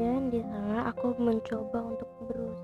dan di sana aku mencoba untuk berusaha